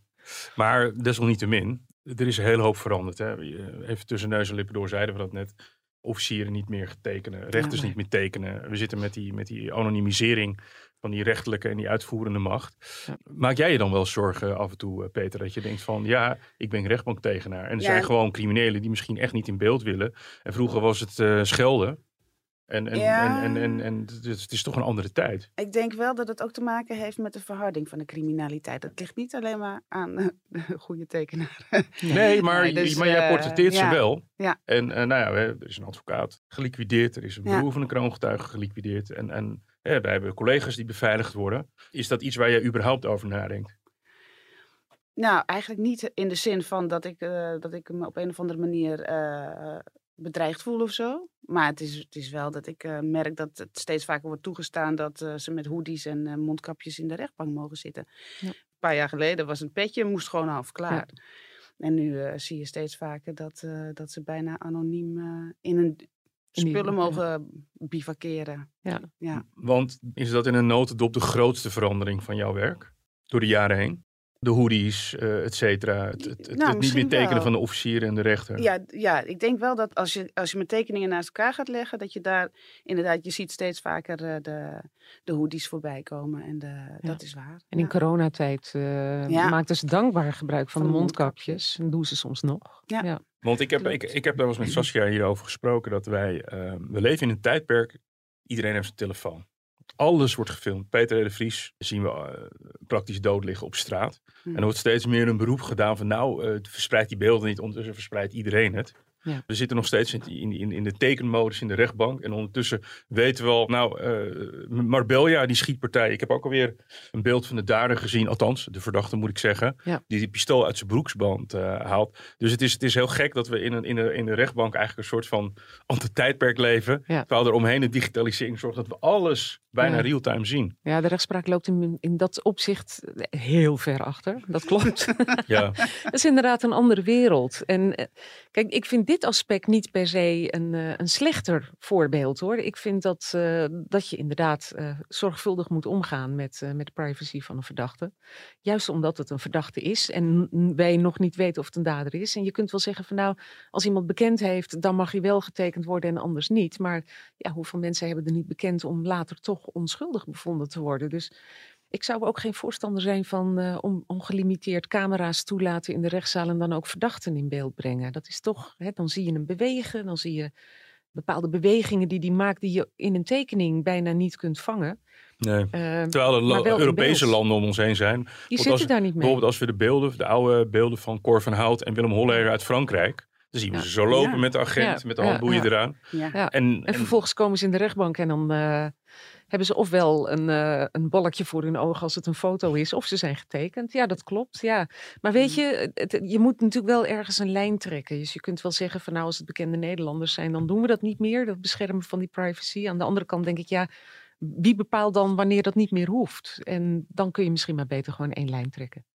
[SPEAKER 1] Maar desalniettemin, er is een hele hoop veranderd. Hè. Even tussen neus en lippen door zeiden we dat net. Officieren niet meer tekenen, rechters
[SPEAKER 3] nee.
[SPEAKER 1] niet meer tekenen. We zitten met die, met die anonimisering van die rechtelijke en die uitvoerende macht.
[SPEAKER 3] Ja.
[SPEAKER 1] Maak jij je dan wel zorgen af en toe, eh, Peter, dat je denkt van ja, ik ben rechtbanktegenaar. En er
[SPEAKER 4] Ja.
[SPEAKER 1] zijn gewoon criminelen die misschien echt niet in beeld willen. En vroeger was het eh, schelden. En, en,
[SPEAKER 4] Ja.
[SPEAKER 1] en, en, en, en het is- het is toch een andere tijd.
[SPEAKER 4] Ik denk wel dat het ook te maken heeft met de verharding van de criminaliteit. Dat ligt niet alleen maar aan eh, de goede tekenaar.
[SPEAKER 1] Nee, maar,
[SPEAKER 4] Nee, dus,
[SPEAKER 1] maar jij
[SPEAKER 4] eh,
[SPEAKER 1] portretteert ze
[SPEAKER 4] ja.
[SPEAKER 1] wel.
[SPEAKER 4] Ja.
[SPEAKER 1] En eh, nou ja, er is een advocaat geliquideerd. Er is een
[SPEAKER 4] Ja.
[SPEAKER 1] broer van een kroongetuige geliquideerd. En, en eh, wij hebben collega's die beveiligd worden. Is dat iets waar jij überhaupt over nadenkt?
[SPEAKER 4] Nou, eigenlijk niet in de zin van dat ik, eh, dat ik me op een of andere manier eh, bedreigd voel of zo. Maar het is, het is wel dat ik eh, merk dat het steeds vaker wordt toegestaan dat eh, ze met hoodies en eh, mondkapjes in de rechtbank mogen zitten.
[SPEAKER 3] Ja.
[SPEAKER 4] Een paar jaar geleden was een petje, moest gewoon half klaar. En nu eh, zie je steeds vaker dat, eh, dat ze bijna anoniem eh, in een spullen mogen bivakeren.
[SPEAKER 3] Ja.
[SPEAKER 4] ja.
[SPEAKER 1] Want is dat in een notendop de grootste verandering van jouw werk? Door de jaren heen? De hoodies, eh et cetera. Het, het, het-
[SPEAKER 4] Nou,
[SPEAKER 1] het niet meer tekenen
[SPEAKER 4] wel.
[SPEAKER 1] van de officieren en de rechter.
[SPEAKER 4] Ja, ja, ik denk wel dat als je, als je met tekeningen naast elkaar gaat leggen, dat je daar inderdaad, je ziet steeds vaker eh, de, de hoodies voorbij komen. En de, dat is waar.
[SPEAKER 3] En in
[SPEAKER 4] ja.
[SPEAKER 3] coronatijd eh
[SPEAKER 4] Ja.
[SPEAKER 3] maakten ze dankbaar gebruik van,
[SPEAKER 4] Van
[SPEAKER 3] de mondkapjes. En doen ze soms nog.
[SPEAKER 4] Ja.
[SPEAKER 1] Want ik heb, ik, ik heb daar wel eens met Saskia hierover gesproken. Dat wij, we leven in een tijdperk. Iedereen heeft zijn telefoon. Alles wordt gefilmd. Peter de Vries zien we eh, praktisch dood liggen op straat.
[SPEAKER 4] Hm.
[SPEAKER 1] En er wordt steeds meer een beroep gedaan van nou, eh verspreid die beelden niet. Ondertussen verspreidt iedereen het.
[SPEAKER 3] Ja.
[SPEAKER 1] We zitten nog steeds in, in, in, de tekenmodus in de rechtbank. En ondertussen weten we al, nou, eh, Marbella, die schietpartij. Ik heb ook alweer een beeld van de dader gezien. Althans, de verdachte moet ik zeggen.
[SPEAKER 3] Ja.
[SPEAKER 1] Die die pistool uit zijn broeksband haalt. Dus het is, het is heel gek dat we in, een, in, de, in de rechtbank eigenlijk een soort van antitijdperk leven.
[SPEAKER 3] Ja.
[SPEAKER 1] Terwijl er omheen de digitalisering zorgt dat we alles bijna
[SPEAKER 3] Ja.
[SPEAKER 1] real-time zien.
[SPEAKER 3] Ja, de rechtspraak loopt in, in dat opzicht heel ver achter. Dat klopt.
[SPEAKER 1] Ja,
[SPEAKER 3] Dat is inderdaad een andere wereld. En eh, kijk, ik vind dit aspect niet per se een, eh, een slechter voorbeeld hoor. Ik vind dat, eh, dat je inderdaad zorgvuldig moet omgaan met, met de privacy van een verdachte. Juist omdat het een verdachte is en wij nog niet weten of het een dader is. En je kunt wel zeggen van nou, als iemand bekend heeft, dan mag hij wel getekend worden en anders niet. Maar ja, hoeveel mensen hebben er niet bekend om later toch onschuldig bevonden te worden? Dus ik zou ook geen voorstander zijn van eh, om ongelimiteerd camera's toelaten in de rechtszaal en dan ook verdachten in beeld brengen. Dat is toch, hè, dan zie je hem bewegen, dan zie je bepaalde bewegingen die hij maakt die je in een tekening bijna niet kunt vangen.
[SPEAKER 1] nee.
[SPEAKER 3] Eh,
[SPEAKER 1] Terwijl er
[SPEAKER 3] in
[SPEAKER 1] Europese landen om ons heen zijn.
[SPEAKER 3] die zitten daar niet mee.
[SPEAKER 1] Bijvoorbeeld als we de beelden, de oude beelden van Cor van Hout en Willem Holleder uit Frankrijk. Dan zien we
[SPEAKER 3] Ja.
[SPEAKER 1] ze zo lopen
[SPEAKER 4] Ja.
[SPEAKER 1] met de agent,
[SPEAKER 3] Ja,
[SPEAKER 1] met de handboeien
[SPEAKER 3] ja.
[SPEAKER 1] eraan.
[SPEAKER 4] Ja.
[SPEAKER 3] Ja.
[SPEAKER 1] En,
[SPEAKER 3] En
[SPEAKER 1] en-
[SPEAKER 3] vervolgens komen ze in de rechtbank en dan eh, hebben ze ofwel een, eh, een balkje voor hun ogen als het een foto is, of ze zijn getekend. Ja, dat klopt. Ja. Maar weet je, het- je moet natuurlijk wel ergens een lijn trekken. Dus je kunt wel zeggen van nou, als het bekende Nederlanders zijn, dan doen we dat niet meer. Dat beschermen van die privacy. Aan de andere kant denk ik, ja, wie bepaalt dan wanneer dat niet meer hoeft? En dan kun je misschien maar beter gewoon één lijn trekken.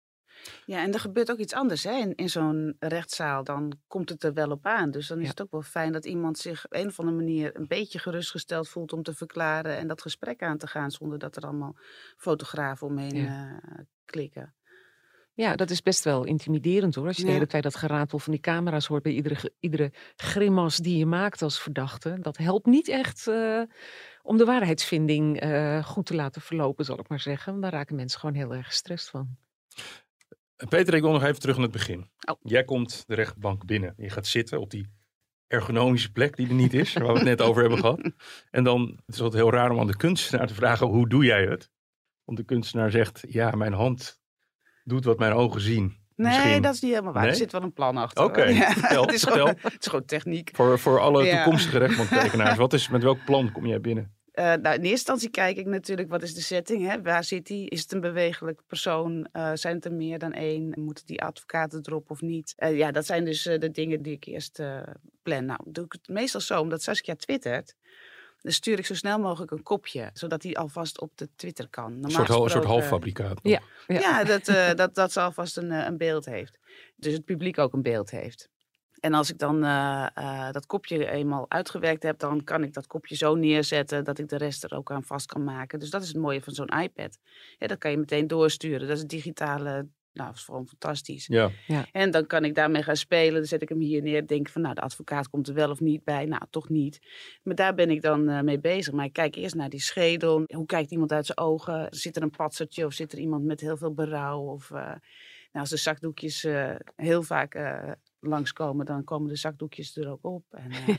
[SPEAKER 4] Ja, en er gebeurt ook iets anders hè? in, in zo'n rechtszaal. Dan komt het er wel op aan. Dus dan is
[SPEAKER 3] Ja.
[SPEAKER 4] het ook wel fijn dat iemand zich op een of andere manier een beetje gerustgesteld voelt om te verklaren en dat gesprek aan te gaan zonder dat er allemaal fotografen omheen
[SPEAKER 3] Ja.
[SPEAKER 4] eh, klikken.
[SPEAKER 3] Ja, dat is best wel intimiderend hoor. Als je de
[SPEAKER 4] Ja.
[SPEAKER 3] hele tijd dat geratel van die camera's hoort bij iedere, iedere grimas die je maakt als verdachte. Dat helpt niet echt eh, om de waarheidsvinding eh, goed te laten verlopen, zal ik maar zeggen. Want daar raken mensen gewoon heel erg gestrest van.
[SPEAKER 1] Peter, ik wil nog even terug naar het begin.
[SPEAKER 4] Oh.
[SPEAKER 1] Jij komt de rechtbank binnen. Je gaat zitten op die ergonomische plek die er niet is, waar we het net over hebben gehad. En dan het is altijd heel raar om aan de kunstenaar te vragen, hoe doe jij het? Want de kunstenaar zegt, ja, mijn hand doet wat mijn ogen zien.
[SPEAKER 4] Nee,
[SPEAKER 1] Misschien.
[SPEAKER 4] dat is niet helemaal waar.
[SPEAKER 1] Nee?
[SPEAKER 4] Er zit wel een plan achter.
[SPEAKER 1] Oké,
[SPEAKER 4] hoor. Ja,
[SPEAKER 1] vertel,
[SPEAKER 4] het, is gewoon, het is gewoon techniek.
[SPEAKER 1] Voor, voor alle
[SPEAKER 4] Ja.
[SPEAKER 1] toekomstige rechtbanktekenaars, wat is, met welk plan kom jij binnen?
[SPEAKER 4] Eh, nou, in eerste instantie kijk ik natuurlijk, wat is de setting? Hè? Waar zit hij? Is het een bewegelijk persoon? Eh, zijn het er meer dan één? Moeten die advocaten erop of niet? Eh, ja, dat zijn dus eh, de dingen die ik eerst eh, plan. Nou, doe ik het meestal zo, omdat Saskia twittert. Dan stuur ik zo snel mogelijk een kopje, zodat hij alvast op de Twitter kan.
[SPEAKER 1] Een
[SPEAKER 4] Normaal
[SPEAKER 1] soort, een soort
[SPEAKER 4] gesproken-
[SPEAKER 1] halffabrikaat.
[SPEAKER 3] Ja. Ja.
[SPEAKER 4] ja, dat, eh, dat, dat ze alvast een, een beeld heeft. Dus het publiek ook een beeld heeft. En als ik dan eh, eh, dat kopje eenmaal uitgewerkt heb, dan kan ik dat kopje zo neerzetten dat ik de rest er ook aan vast kan maken. Dus dat is het mooie van zo'n iPad. Ja, dat kan je meteen doorsturen. Dat is het digitale, nou, dat is gewoon fantastisch.
[SPEAKER 1] Ja,
[SPEAKER 4] En dan kan ik daarmee gaan spelen. Dan zet ik hem hier neer. Denk van, nou, de advocaat komt er wel of niet bij. Nou, toch niet. Maar daar ben ik dan eh, mee bezig. Maar ik kijk eerst naar die schedel. Hoe kijkt iemand uit zijn ogen? Zit er een patsertje of zit er iemand met heel veel berouw? Of, eh, nou, als de zakdoekjes eh, heel vaak eh, langskomen, dan komen de zakdoekjes er ook op. En, uh,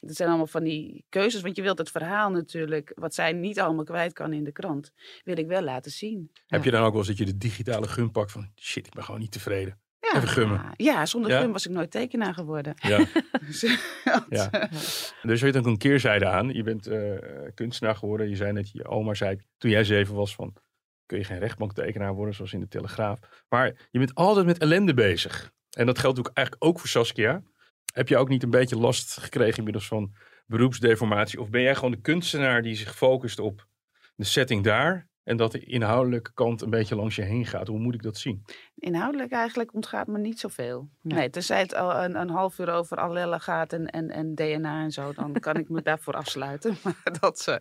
[SPEAKER 4] dat zijn allemaal van die keuzes, want je wilt het verhaal natuurlijk, wat zij niet allemaal kwijt kan in de krant, wil ik wel laten zien.
[SPEAKER 1] Heb je dan ook wel eens dat je de digitale gun pakt van shit, ik ben gewoon niet tevreden.
[SPEAKER 4] Ja,
[SPEAKER 1] Even gummen.
[SPEAKER 4] Ja, zonder
[SPEAKER 1] Ja?
[SPEAKER 4] gum was ik nooit tekenaar geworden.
[SPEAKER 1] Ja.
[SPEAKER 4] Dus,
[SPEAKER 1] Ja. Er zit ook een keerzijde aan. Je bent eh, kunstenaar geworden. Je zei net, je oma zei toen jij zeven was van, kun je geen rechtbanktekenaar worden zoals in de Telegraaf. Maar je bent altijd met ellende bezig. En dat geldt ook eigenlijk ook voor Saskia. Heb je ook niet een beetje last gekregen inmiddels van beroepsdeformatie? Of ben jij gewoon de kunstenaar die zich focust op de setting daar en dat de inhoudelijke kant een beetje langs je heen gaat? Hoe moet ik dat zien?
[SPEAKER 4] Inhoudelijk eigenlijk ontgaat me niet zoveel.
[SPEAKER 3] Nee.
[SPEAKER 4] Nee, tenzij het al een, een half uur over allellen gaat en, en, en DNA en zo, dan kan ik me daarvoor afsluiten. Maar, dat, eh,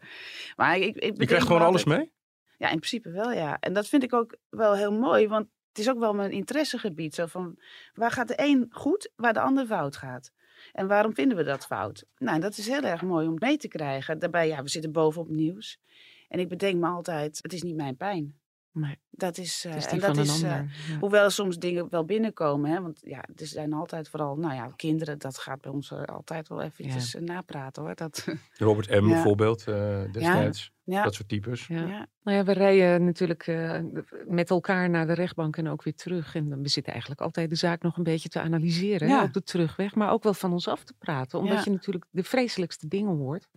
[SPEAKER 4] maar ik, ik, ik
[SPEAKER 1] Je krijgt gewoon alles mee?
[SPEAKER 4] Ja, in principe wel, ja. En dat vind ik ook wel heel mooi, want het is ook wel mijn interessegebied. Zo van, waar gaat de een goed, waar de ander fout gaat? En waarom vinden we dat fout? Nou, dat is heel erg mooi om mee te krijgen. Daarbij, ja, we zitten bovenop nieuws. En ik bedenk me altijd, het is niet mijn pijn.
[SPEAKER 3] Nee,
[SPEAKER 4] Dat is, eh,
[SPEAKER 3] het is
[SPEAKER 4] en
[SPEAKER 3] die
[SPEAKER 4] dat
[SPEAKER 3] van een
[SPEAKER 4] is, eh,
[SPEAKER 3] ja.
[SPEAKER 4] Hoewel soms dingen wel binnenkomen. Hè? Want ja, er zijn altijd vooral, nou ja, kinderen. Dat gaat bij ons eh, altijd wel eventjes eh, napraten hoor. Dat,
[SPEAKER 1] Robert M.
[SPEAKER 4] Ja.
[SPEAKER 1] bijvoorbeeld eh, destijds.
[SPEAKER 4] ja,
[SPEAKER 1] Dat soort types.
[SPEAKER 3] Ja.
[SPEAKER 4] ja.
[SPEAKER 3] Nou ja, we rijden natuurlijk eh, met elkaar naar de rechtbank en ook weer terug. En dan- we zitten eigenlijk altijd de zaak nog een beetje te analyseren hè,
[SPEAKER 4] Ja.
[SPEAKER 3] op de terugweg. Maar ook wel van ons af te praten. Omdat
[SPEAKER 4] Ja.
[SPEAKER 3] je natuurlijk de vreselijkste dingen hoort.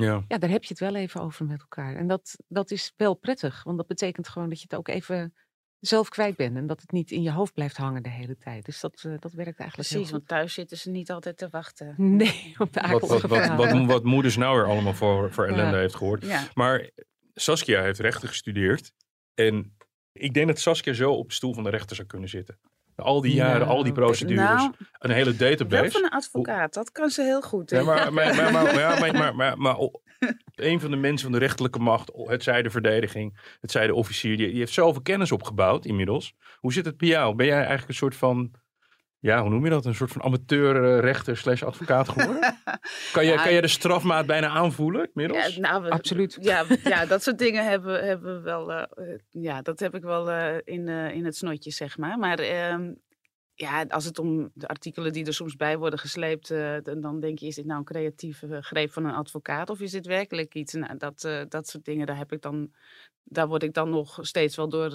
[SPEAKER 1] Ja.
[SPEAKER 3] Ja, daar heb je het wel even over met elkaar. En dat, dat is wel prettig. Want dat betekent gewoon dat je het ook even zelf kwijt bent. En dat het niet in je hoofd blijft hangen de hele tijd. Dus dat, eh, dat werkt eigenlijk
[SPEAKER 4] Precies,
[SPEAKER 3] heel
[SPEAKER 4] want thuis zitten ze niet altijd te wachten.
[SPEAKER 3] Nee, op de
[SPEAKER 1] Wat, wat, wat, wat, wat moeders nou weer allemaal voor, voor ellende
[SPEAKER 3] Ja.
[SPEAKER 1] heeft gehoord.
[SPEAKER 4] Ja,
[SPEAKER 1] Maar Saskia heeft rechten gestudeerd. En ik denk dat Saskia zo op de stoel van de rechter zou kunnen zitten. Al die jaren, al die procedures,
[SPEAKER 4] nou,
[SPEAKER 1] een hele database.
[SPEAKER 4] van een advocaat, dat kan ze heel goed.
[SPEAKER 1] Ja, maar, maar, maar, maar, ja, maar, maar, maar, maar o- een van de mensen van de rechterlijke macht, het zij de verdediging, het zij de officier, die, die heeft zoveel kennis opgebouwd inmiddels. Hoe zit het bij jou? Ben jij eigenlijk een soort van, ja, hoe noem je dat? Een soort van amateur eh, slash advocaat geworden? Kan jij,
[SPEAKER 4] Ja.
[SPEAKER 1] kan jij de strafmaat bijna aanvoelen inmiddels?
[SPEAKER 4] Ja, nou, we-
[SPEAKER 3] Absoluut.
[SPEAKER 4] Ja, ja, dat soort dingen hebben, hebben we wel. eh, eh, ja, dat heb ik wel eh, in, eh, in het snotje, zeg maar. Maar ehm, ja, als het om de artikelen die er soms bij worden gesleept, eh, dan, dan denk je: is dit nou een creatieve greep van een advocaat of is dit werkelijk iets? Nou, dat, eh, dat soort dingen, daar heb ik dan, daar word ik dan nog steeds wel door.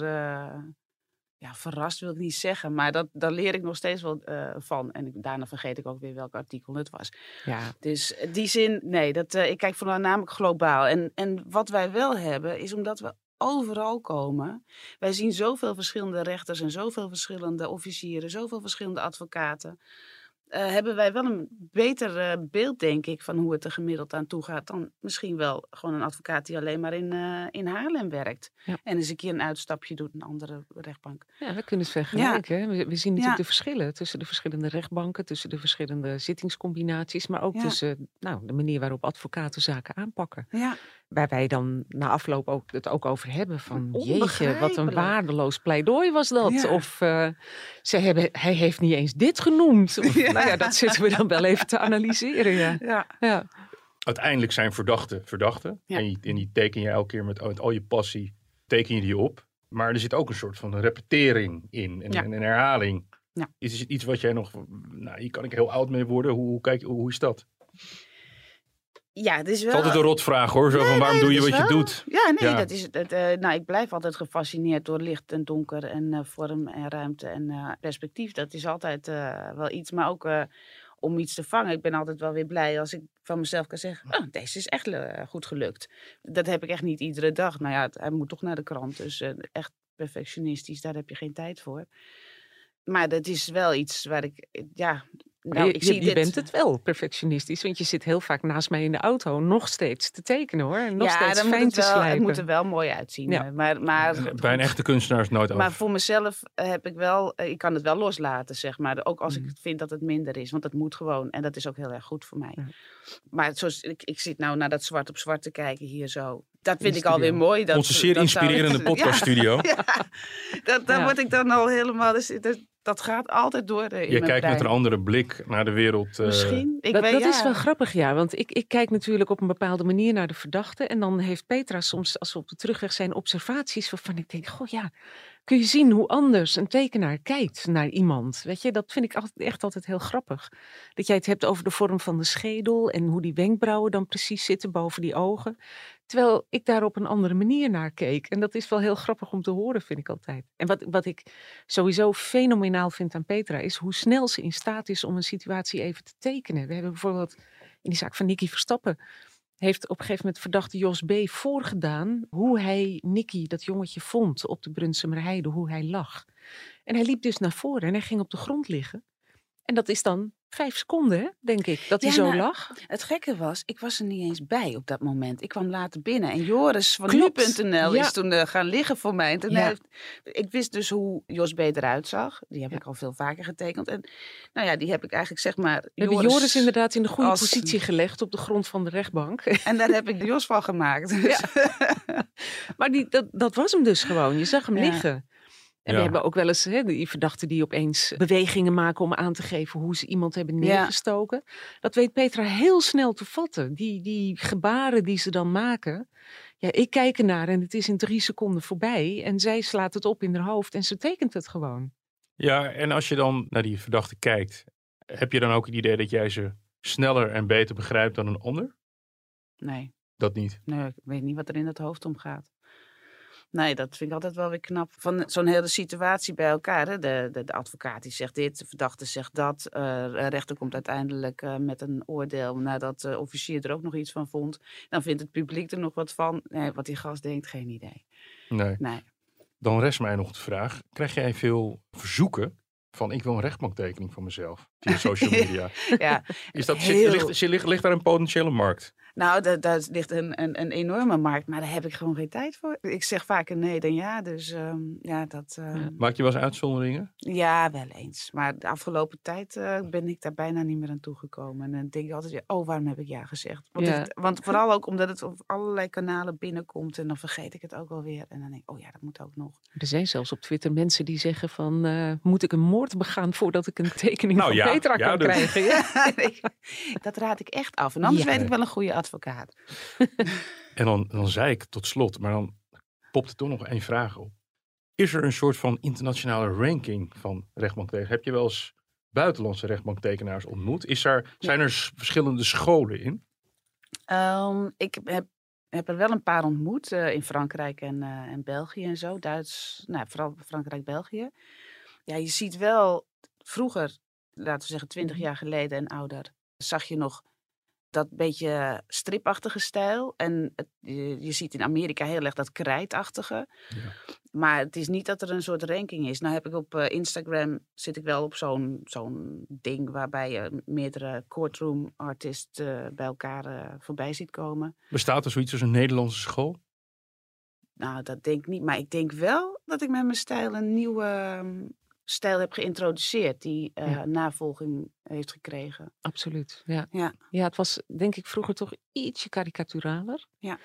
[SPEAKER 4] Eh, ja, verrast wil ik niet zeggen, maar dat, daar leer ik nog steeds wel eh, van. En ik- daarna vergeet ik ook weer welk artikel het was.
[SPEAKER 3] Ja,
[SPEAKER 4] Dus in die zin, nee, dat, eh, ik kijk voornamelijk globaal. En, en wat wij wel hebben, is omdat we overal komen. Wij zien zoveel verschillende rechters en zoveel verschillende officieren, zoveel verschillende advocaten. Eh, hebben wij wel een beter eh, beeld, denk ik, van hoe het er gemiddeld aan toe gaat. Dan misschien wel gewoon een advocaat die alleen maar in, eh, in Haarlem werkt.
[SPEAKER 3] Ja.
[SPEAKER 4] En eens een keer een uitstapje doet een andere rechtbank.
[SPEAKER 3] Ja, we kunnen het vergelijken. We, we zien natuurlijk
[SPEAKER 4] Ja.
[SPEAKER 3] de verschillen tussen de verschillende rechtbanken, tussen de verschillende zittingscombinaties, maar ook tussen nou, de manier waarop advocaten zaken aanpakken.
[SPEAKER 4] Ja,
[SPEAKER 3] Waar wij dan na afloop ook het ook over hebben van jeetje, wat een waardeloos pleidooi was dat.
[SPEAKER 4] Ja.
[SPEAKER 3] Of eh, ze hebben, hij heeft niet eens dit genoemd. Of,
[SPEAKER 4] Ja.
[SPEAKER 3] Nou ja, dat zitten we dan wel even te analyseren. Ja.
[SPEAKER 4] ja.
[SPEAKER 3] Ja.
[SPEAKER 1] Uiteindelijk zijn verdachten verdachten.
[SPEAKER 4] Ja.
[SPEAKER 1] En, die, en die teken je elke keer met, met al je passie, teken je die op. Maar er zit ook een soort van repetering in en, een herhaling.
[SPEAKER 4] Ja.
[SPEAKER 1] Is het iets wat jij nog, nou hier kan ik heel oud mee worden. Hoe, hoe, kijk, hoe, hoe is dat?
[SPEAKER 4] Ja, het is
[SPEAKER 1] Het
[SPEAKER 4] wel...
[SPEAKER 1] is altijd een rotvraag hoor, zo van waarom
[SPEAKER 4] nee,
[SPEAKER 1] doe je wat je doet?
[SPEAKER 4] Ja, nee,
[SPEAKER 1] Ja.
[SPEAKER 4] dat is het. eh, nou, ik blijf altijd gefascineerd door licht en donker en eh, vorm en ruimte en eh, perspectief. Dat is altijd wel iets, maar ook om iets te vangen. Ik ben altijd wel weer blij als ik van mezelf kan zeggen, oh, deze is echt goed gelukt. Dat heb ik echt niet iedere dag. Nou ja, hij moet toch naar de krant, dus echt perfectionistisch, daar heb je geen tijd voor. Maar dat is wel iets waar ik, ja...
[SPEAKER 3] Maar
[SPEAKER 4] Nou,
[SPEAKER 3] je,
[SPEAKER 4] ik
[SPEAKER 3] je-
[SPEAKER 4] zie
[SPEAKER 3] je
[SPEAKER 4] dit.
[SPEAKER 3] bent het wel perfectionistisch, want je zit heel vaak naast mij in de auto nog steeds te tekenen hoor. En nog
[SPEAKER 4] ja,
[SPEAKER 3] steeds
[SPEAKER 4] moet
[SPEAKER 3] fijn
[SPEAKER 4] het,
[SPEAKER 3] te
[SPEAKER 4] wel,
[SPEAKER 3] slijpen.
[SPEAKER 4] het moet er wel mooi uitzien.
[SPEAKER 3] Ja.
[SPEAKER 4] eh, Maar, maar
[SPEAKER 1] Bij een echte kunstenaar is het nooit
[SPEAKER 4] Maar
[SPEAKER 1] over.
[SPEAKER 4] voor mezelf eh, heb ik wel, eh, ik kan het wel loslaten, zeg maar. Ook als ik vind dat het minder is, want het moet gewoon. En dat is ook heel erg goed voor mij.
[SPEAKER 3] Ja.
[SPEAKER 4] Maar zoals, ik, ik zit nou naar dat zwart op zwart te kijken hier zo. Dat vind ik alweer mooi. Dat,
[SPEAKER 1] Onze zeer
[SPEAKER 4] dat zou-
[SPEAKER 1] inspirerende
[SPEAKER 4] Ja,
[SPEAKER 1] podcaststudio.
[SPEAKER 4] Ja, dat, daar
[SPEAKER 3] Ja.
[SPEAKER 4] word ik dan al helemaal, dus, dat, dat gaat altijd door in
[SPEAKER 1] Je
[SPEAKER 4] mijn
[SPEAKER 1] kijkt met een andere blik naar de wereld. eh,
[SPEAKER 4] Misschien, ik
[SPEAKER 3] dat
[SPEAKER 4] weet,
[SPEAKER 3] dat
[SPEAKER 4] ja.
[SPEAKER 3] is wel grappig, ja. Want ik, ik kijk natuurlijk op een bepaalde manier naar de verdachte. En dan heeft Petra soms, als we op de terugweg zijn, observaties waarvan ik denk: Goh, ja, kun je zien hoe anders een tekenaar kijkt naar iemand. Weet je, dat vind ik altijd, echt altijd heel grappig. Dat jij het hebt over de vorm van de schedel en hoe die wenkbrauwen dan precies zitten boven die ogen. Terwijl ik daar op een andere manier naar keek. En dat is wel heel grappig om te horen, vind ik altijd. En wat, wat ik sowieso fenomenaal vind aan Petra is hoe snel ze in staat is om een situatie even te tekenen. We hebben bijvoorbeeld in die zaak van Nicky Verstappen heeft op een gegeven moment verdachte Jos B. voorgedaan hoe hij Nicky, dat jongetje, vond op de Brunsumerheide, hoe hij lag. En hij liep dus naar voren en hij ging op de grond liggen. En dat is dan vijf seconden, denk ik, dat hij
[SPEAKER 4] Ja,
[SPEAKER 3] zo
[SPEAKER 4] nou,
[SPEAKER 3] lag.
[SPEAKER 4] Het gekke was, ik was er niet eens bij op dat moment. Ik kwam later binnen en Joris van nu.nl
[SPEAKER 3] ja.
[SPEAKER 4] is toen eh, gaan liggen voor mij. En toen
[SPEAKER 3] Ja.
[SPEAKER 4] heeft, ik wist dus hoe Jos B. eruit zag. Die heb ik al veel vaker getekend. En nou ja, die heb ik eigenlijk zeg maar...
[SPEAKER 3] We hebben
[SPEAKER 4] Joris-
[SPEAKER 3] Joris inderdaad in de goede
[SPEAKER 4] als-
[SPEAKER 3] positie gelegd op de grond van de rechtbank.
[SPEAKER 4] En daar heb ik de Jos van gemaakt. Dus-
[SPEAKER 3] Maar die, dat, dat was hem dus gewoon. Je zag hem liggen. En we hebben ook wel eens hè, die verdachten die opeens bewegingen maken om aan te geven hoe ze iemand hebben
[SPEAKER 4] Ja.
[SPEAKER 3] neergestoken. Dat weet Petra heel snel te vatten. Die, die gebaren die ze dan maken. Ja, ik kijk ernaar en het is in drie seconden voorbij. En zij slaat het op in haar hoofd en ze tekent het gewoon.
[SPEAKER 1] Ja, en als je dan naar die verdachte kijkt, heb je dan ook het idee dat jij ze sneller en beter begrijpt dan een ander?
[SPEAKER 4] Nee,
[SPEAKER 1] Dat niet.
[SPEAKER 4] nee, ik weet niet wat er in het hoofd omgaat. Nee, dat vind ik altijd wel weer knap. Van zo'n hele situatie bij elkaar. Hè? De, de, de advocaat die zegt dit, de verdachte zegt dat. eh, de rechter komt uiteindelijk eh, met een oordeel nadat de officier er ook nog iets van vond. Dan vindt het publiek er nog wat van. Nee, wat die gast denkt, geen idee.
[SPEAKER 1] Nee.
[SPEAKER 4] Nee.
[SPEAKER 1] Dan rest mij nog de vraag, krijg jij veel verzoeken van ik wil een rechtbanktekening van mezelf via social media?
[SPEAKER 4] Ja,
[SPEAKER 1] Is dat,
[SPEAKER 4] Heel-
[SPEAKER 1] zit, ligt, ligt, ligt daar een potentiële markt?
[SPEAKER 4] nou, daar, daar ligt een, een, een enorme markt, maar daar heb ik gewoon geen tijd voor. Ik zeg vaker nee dan ja, dus ehm, ja, dat... ehm,
[SPEAKER 1] Maak je wel eens uitzonderingen?
[SPEAKER 4] Ja, wel eens. Maar de afgelopen tijd eh, ben ik daar bijna niet meer aan toegekomen. En dan denk ik altijd, oh, waarom heb ik ja gezegd? Want,
[SPEAKER 3] Ja.
[SPEAKER 4] het- want vooral ook omdat het op allerlei kanalen binnenkomt. En dan vergeet ik het ook alweer. En dan denk ik, oh ja, dat moet ook nog.
[SPEAKER 3] Er zijn zelfs op Twitter mensen die zeggen van... eh, moet ik een moord begaan voordat ik een tekening
[SPEAKER 1] Nou
[SPEAKER 3] van
[SPEAKER 1] ja,
[SPEAKER 3] Petra
[SPEAKER 1] ja,
[SPEAKER 3] kan
[SPEAKER 1] dus-
[SPEAKER 3] krijgen?
[SPEAKER 4] Nee, dat raad ik echt af. En anders weet ik wel een goede advocaat.
[SPEAKER 1] En dan, dan zei ik tot slot, maar dan popt er toch nog één vraag op. Is er een soort van internationale ranking van rechtbanktekenaars? Heb je wel eens buitenlandse rechtbanktekenaars ontmoet? Is er, zijn er verschillende scholen in?
[SPEAKER 4] Ehm, ik heb, heb er wel een paar ontmoet eh, in Frankrijk en, eh, en België en zo. Duits, nou, vooral Frankrijk, België. Ja, je ziet wel, vroeger, laten we zeggen twintig jaar geleden en ouder, zag je nog dat beetje stripachtige stijl. En het, je, je ziet in Amerika heel erg dat krijtachtige. Maar het is niet dat er een soort ranking is. Nou heb ik op eh, Instagram, zit ik wel op zo'n zo'n ding waarbij je meerdere courtroom artists eh, bij elkaar eh, voorbij ziet komen.
[SPEAKER 1] Bestaat er zoiets als een Nederlandse school?
[SPEAKER 4] Nou, dat denk ik niet. Maar ik denk wel dat ik met mijn stijl een nieuwe stijl heb geïntroduceerd. Die eh,
[SPEAKER 3] Ja.
[SPEAKER 4] navolging heeft gekregen.
[SPEAKER 3] Absoluut, ja.
[SPEAKER 4] Ja.
[SPEAKER 3] Ja, het was denk ik vroeger toch ietsje karikaturaler.
[SPEAKER 4] Ja.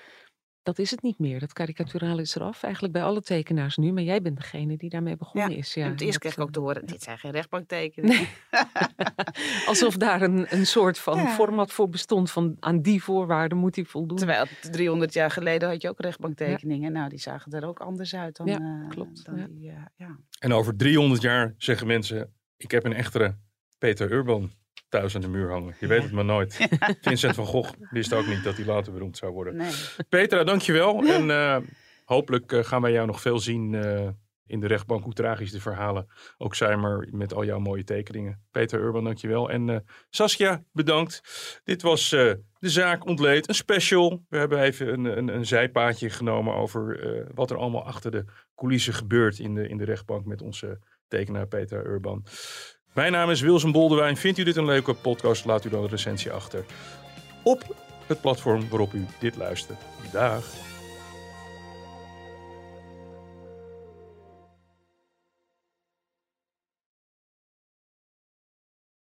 [SPEAKER 3] Dat is het niet meer. Dat karikaturale is eraf. Eigenlijk bij alle tekenaars nu. Maar jij bent degene die daarmee begonnen is. Ja,
[SPEAKER 4] en het eerst
[SPEAKER 3] dat,
[SPEAKER 4] kreeg ik ook
[SPEAKER 3] eh,
[SPEAKER 4] te horen, dit zijn geen rechtbanktekeningen.
[SPEAKER 3] Alsof daar een, een soort van
[SPEAKER 4] Ja.
[SPEAKER 3] format voor bestond. Van aan die voorwaarden moet hij voldoen.
[SPEAKER 4] Terwijl 300 jaar geleden had je ook rechtbanktekeningen. Nou, die zagen er ook anders uit dan,
[SPEAKER 3] Ja,
[SPEAKER 4] eh,
[SPEAKER 3] klopt,
[SPEAKER 4] dan
[SPEAKER 3] ja.
[SPEAKER 4] die. eh, ja.
[SPEAKER 1] En over 300 jaar zeggen mensen, ik heb een echte Peter Urban thuis aan de muur hangen. Je weet het maar nooit. Vincent van Gogh wist ook niet dat hij later beroemd zou worden.
[SPEAKER 4] Nee.
[SPEAKER 1] Petra, dankjewel. En eh, hopelijk eh, gaan wij jou nog veel zien eh, in de rechtbank. Hoe tragisch de verhalen ook zijn, maar met al jouw mooie tekeningen. Peter Urban, dankjewel. En Saskia, bedankt. Dit was De Zaak Ontleed, een special. We hebben even een, een, een zijpaadje genomen over wat er allemaal achter de coulissen gebeurt in de, in de rechtbank met onze tekenaar Peter Urban. Mijn naam is Wilson Boldewijn. Vindt u dit een leuke podcast? Laat u dan een recensie achter op het platform waarop u dit luistert. Dag.